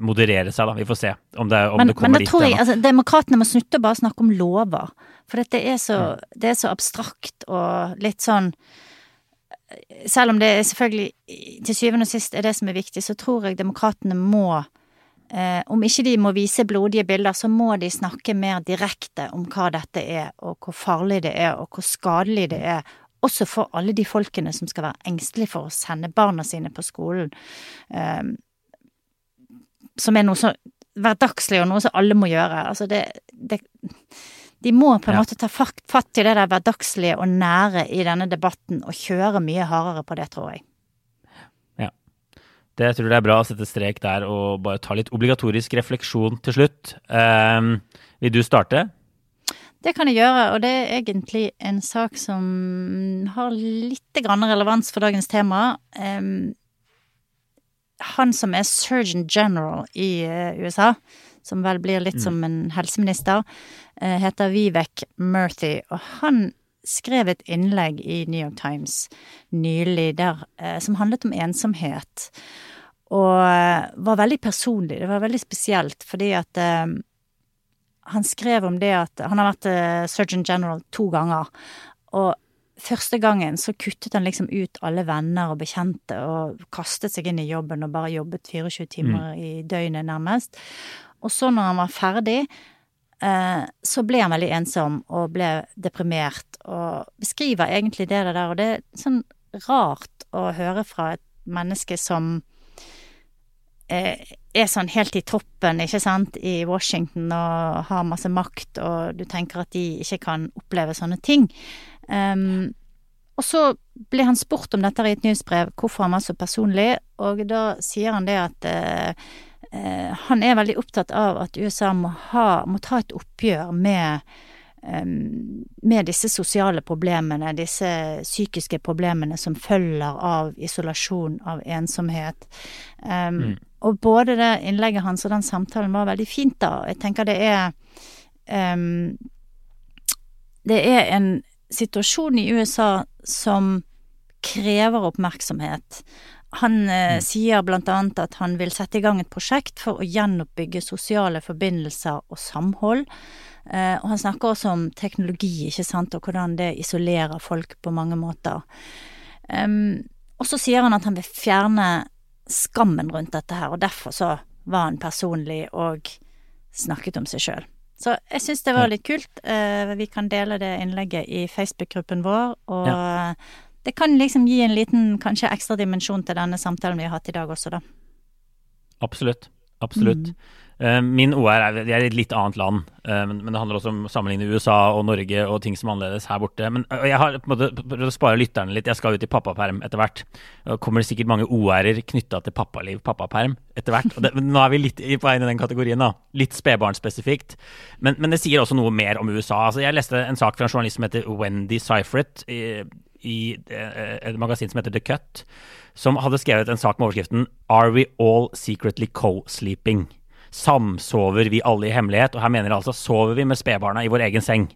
moderere seg, da. Vi får se om det, om men, det kommer men dit. Jeg altså, demokratene må slutte å bare snakke om lover. For dette er så, mm. det er så abstrakt og litt sånn Selv om det selvfølgelig til syvende og sist er det som er viktig, så tror jeg demokratene må Eh, om ikke de må vise blodige bilder, så må de snakke mer direkte om hva dette er, og hvor farlig det er, og hvor skadelig det er. Også for alle de folkene som skal være engstelige for å sende barna sine på skolen. Eh, som er noe så hverdagslig, og noe som alle må gjøre. Altså det, det De må på en ja. måte ta fatt i det der hverdagslige og nære i denne debatten, og kjøre mye hardere på det, tror jeg. Det jeg tror det er bra å sette strek der og bare ta litt obligatorisk refleksjon til slutt. Um, vil du starte? Det kan jeg gjøre, og det er egentlig en sak som har litt relevans for dagens tema. Um, han som er surgeon general i uh, USA, som vel blir litt mm. som en helseminister, uh, heter Vivek Murthy, og han skrev et innlegg i New York Times nylig der, uh, som handlet om ensomhet. Og eh, var veldig personlig. Det var veldig spesielt, fordi at eh, han skrev om det at Han har vært eh, surgeon general to ganger. Og første gangen så kuttet han liksom ut alle venner og bekjente og kastet seg inn i jobben og bare jobbet 24 timer mm. i døgnet, nærmest. Og så når han var ferdig, eh, så ble han veldig ensom og ble deprimert, og beskriver egentlig det der, og det er sånn rart å høre fra et menneske som er sånn helt i toppen, ikke sant, i Washington og har masse makt, og du tenker at de ikke kan oppleve sånne ting. Um, og så ble han spurt om dette i et nyhetsbrev, hvorfor han var så personlig, og da sier han det at uh, han er veldig opptatt av at USA må, ha, må ta et oppgjør med med disse sosiale problemene, disse psykiske problemene som følger av isolasjon, av ensomhet. Um, mm. Og både det innlegget hans og den samtalen var veldig fint, da. Jeg tenker det er um, Det er en situasjon i USA som krever oppmerksomhet. Han eh, mm. sier blant annet at han vil sette i gang et prosjekt for å gjenoppbygge sosiale forbindelser og samhold. Eh, og han snakker også om teknologi, ikke sant, og hvordan det isolerer folk på mange måter. Um, og så sier han at han vil fjerne skammen rundt dette her, og derfor så var han personlig og snakket om seg sjøl. Så jeg syns det var litt kult. Uh, vi kan dele det innlegget i Facebook-gruppen vår, og ja. det kan liksom gi en liten, kanskje ekstra dimensjon til denne samtalen vi har hatt i dag også, da. Absolutt. Absolutt. Mm. Eh, min OR er, er et litt annet land, eh, men, det handler også om å sammenligne USA og Norge og ting som er annerledes her borte. Men jeg har prøvd å spare lytterne litt. Jeg skal ut i pappaperm etter hvert. Det kommer det sikkert mange OR-er knytta til pappaliv, pappaperm, etter hvert. Nå er vi litt på vei inn i den kategorien, da. Litt spedbarnsspesifikt. Men, men, det sier også noe mer om USA. Altså, jeg leste en sak fra en journalist som heter Wendy Cyfret i, i eh, et magasin som heter The Cut, som hadde skrevet en sak med overskriften 'Are we all secretly co-sleeping'? Samsover vi alle i hemmelighet. Og her mener jeg altså sover vi med spedbarna i vår egen seng.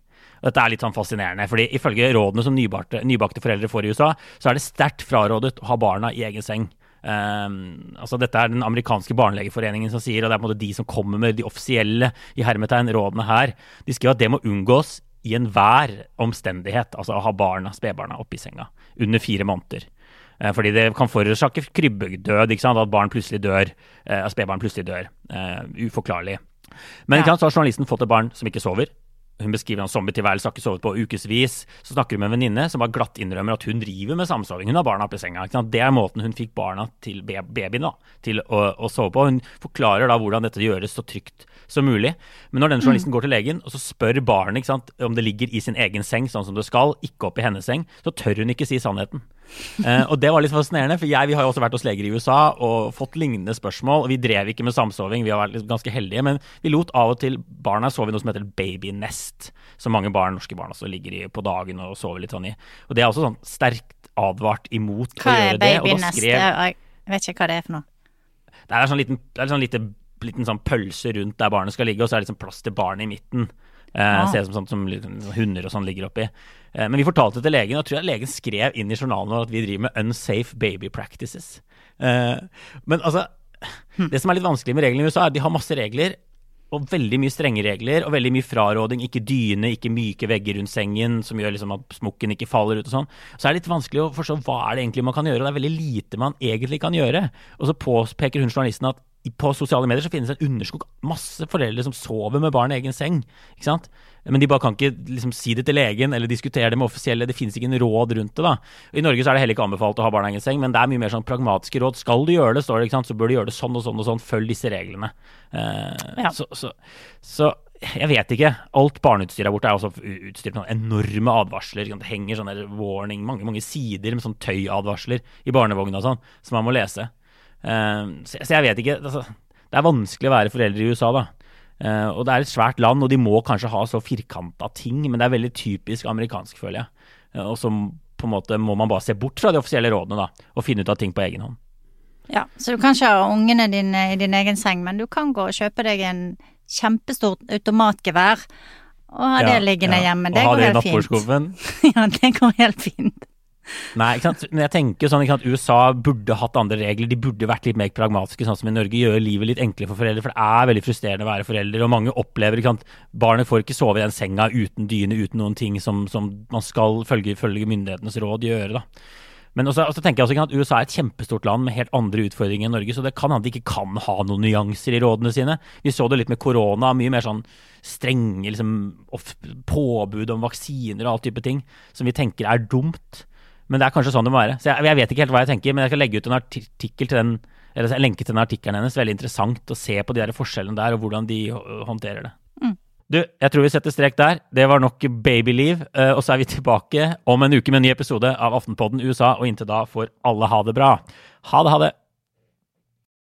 Dette er litt sånn fascinerende, fordi ifølge rådene som nybakte, nybakte foreldre får i USA, så er det sterkt frarådet å ha barna i egen seng. Um, altså Dette er den amerikanske barnelegeforeningen som sier, og det er på en måte de som kommer med de offisielle i hermetegn rådene her. De skriver at det må unngås i enhver omstendighet, altså å ha barna, spedbarna oppi senga under fire måneder. Eh, fordi det kan forårsake krybbedød, at barn plutselig dør, eh, at spedbarn plutselig dør. Uh, uforklarlig. Men ja. så har journalisten fått et barn som ikke sover. Hun beskriver en zombietilværelse, har ikke sovet på ukevis. Så snakker hun med en venninne som bare glatt innrømmer at hun driver med samsoving. Hun har barna oppi senga. Det er måten hun fikk barna til babyen da, til å, å, sove på. Hun forklarer da hvordan dette gjøres så trygt som mulig. Men når denne journalisten mm. går til legen og så spør barnet om det ligger i sin egen seng sånn som det skal, ikke oppi hennes seng, så tør hun ikke si sannheten. Uh, og det var litt fascinerende, for jeg, vi har jo også vært hos leger i USA og fått lignende spørsmål. og Vi drev ikke med samsoving, vi har vært ganske heldige, men vi lot av og til barna sove i noe som heter babynest, som mange barn, norske barn også ligger i på dagen og sover litt sånn i. Og det er også sånn sterkt advart imot hva å gjøre det. Hva er babynest? Jeg vet ikke hva det er for noe. Det er sånn liten, det er sånn lite, liten sånn pølse rundt der barnet skal ligge, og så er det liksom plass til barnet i midten. Eh, Ser ut som, sånn, som hunder og sånn ligger oppi. Eh, men vi fortalte til legen, og jeg tror jeg legen skrev inn i journalen vår at vi driver med unsafe baby practices. Eh, men altså hm. Det som er litt vanskelig med reglene i USA, er at de har masse regler. Og veldig mye strenge regler, og veldig mye fraråding. Ikke dyne, ikke myke vegger rundt sengen som gjør liksom at smokken ikke faller ut og sånn. Så er det litt vanskelig å forstå hva er det egentlig man kan gjøre, og det er veldig lite man egentlig kan gjøre. Og så påpeker hun journalisten at på sosiale medier så finnes det en underskog masse foreldre som sover med barn i egen seng. ikke sant? Men de bare kan ikke liksom, si det til legen eller diskutere det med offisielle. Det finnes ikke en råd rundt det. da. I Norge så er det heller ikke anbefalt å ha barn i egen seng, men det er mye mer sånn pragmatiske råd. Skal du gjøre det, står det, ikke sant? så bør du gjøre det sånn og sånn og sånn. Følg disse reglene. Uh, ja. så, så, så, jeg vet ikke. Alt barneutstyr her borte er også utstyrt med enorme advarsler. Det henger sånne warning, mange mange sider med sånn tøyadvarsler i barnevogna og sånn, som man må lese. Uh, så, så, jeg vet ikke. Altså, det er vanskelig å være foreldre i USA, da. Uh, og det er et svært land, og de må kanskje ha så firkanta ting, men det er veldig typisk amerikansk, føler jeg. Uh, og så på en måte må man bare se bort fra de offisielle rådene, da, og finne ut av ting på egen hånd. Ja, så du kan ikke ha ungene dine i din egen seng, men du kan gå og kjøpe deg en kjempestort automatgevær og ha ja, det liggende ja. hjemme. Det går helt fint. Og ha det i nattbordskuffen. *laughs* ja, det går helt fint. Nei, men jeg tenker sånn sant? USA burde hatt andre regler. De burde vært litt mer pragmatiske, sånn som i Norge. Gjøre livet litt enklere for foreldre. For det er veldig frustrerende å være forelder. Og mange opplever ikke sant? Barnet får ikke sove i den senga uten dyne, uten noen ting som, som man skal følge, følge, myndighetenes råd gjøre. da. Men også, også tenker jeg også at USA er et kjempestort land med helt andre utfordringer enn Norge, så det kan hende de ikke kan ha noen nyanser i rådene sine. Vi så det litt med korona, mye mer sånn strenge liksom, påbud om vaksiner og all type ting som vi tenker er dumt. Men det er kanskje sånn det må være. Så jeg, jeg vet ikke helt hva jeg tenker, men jeg skal legge ut en artikkel til den, eller en lenke til den artikkelen hennes. Veldig interessant å se på de der forskjellene der, og hvordan de håndterer det. Mm. Du, jeg tror vi setter strek der. Det var nok babyliv. Uh, og så er vi tilbake om en uke med en ny episode av Aftenpodden USA, og inntil da får alle ha det bra. Ha det, ha det.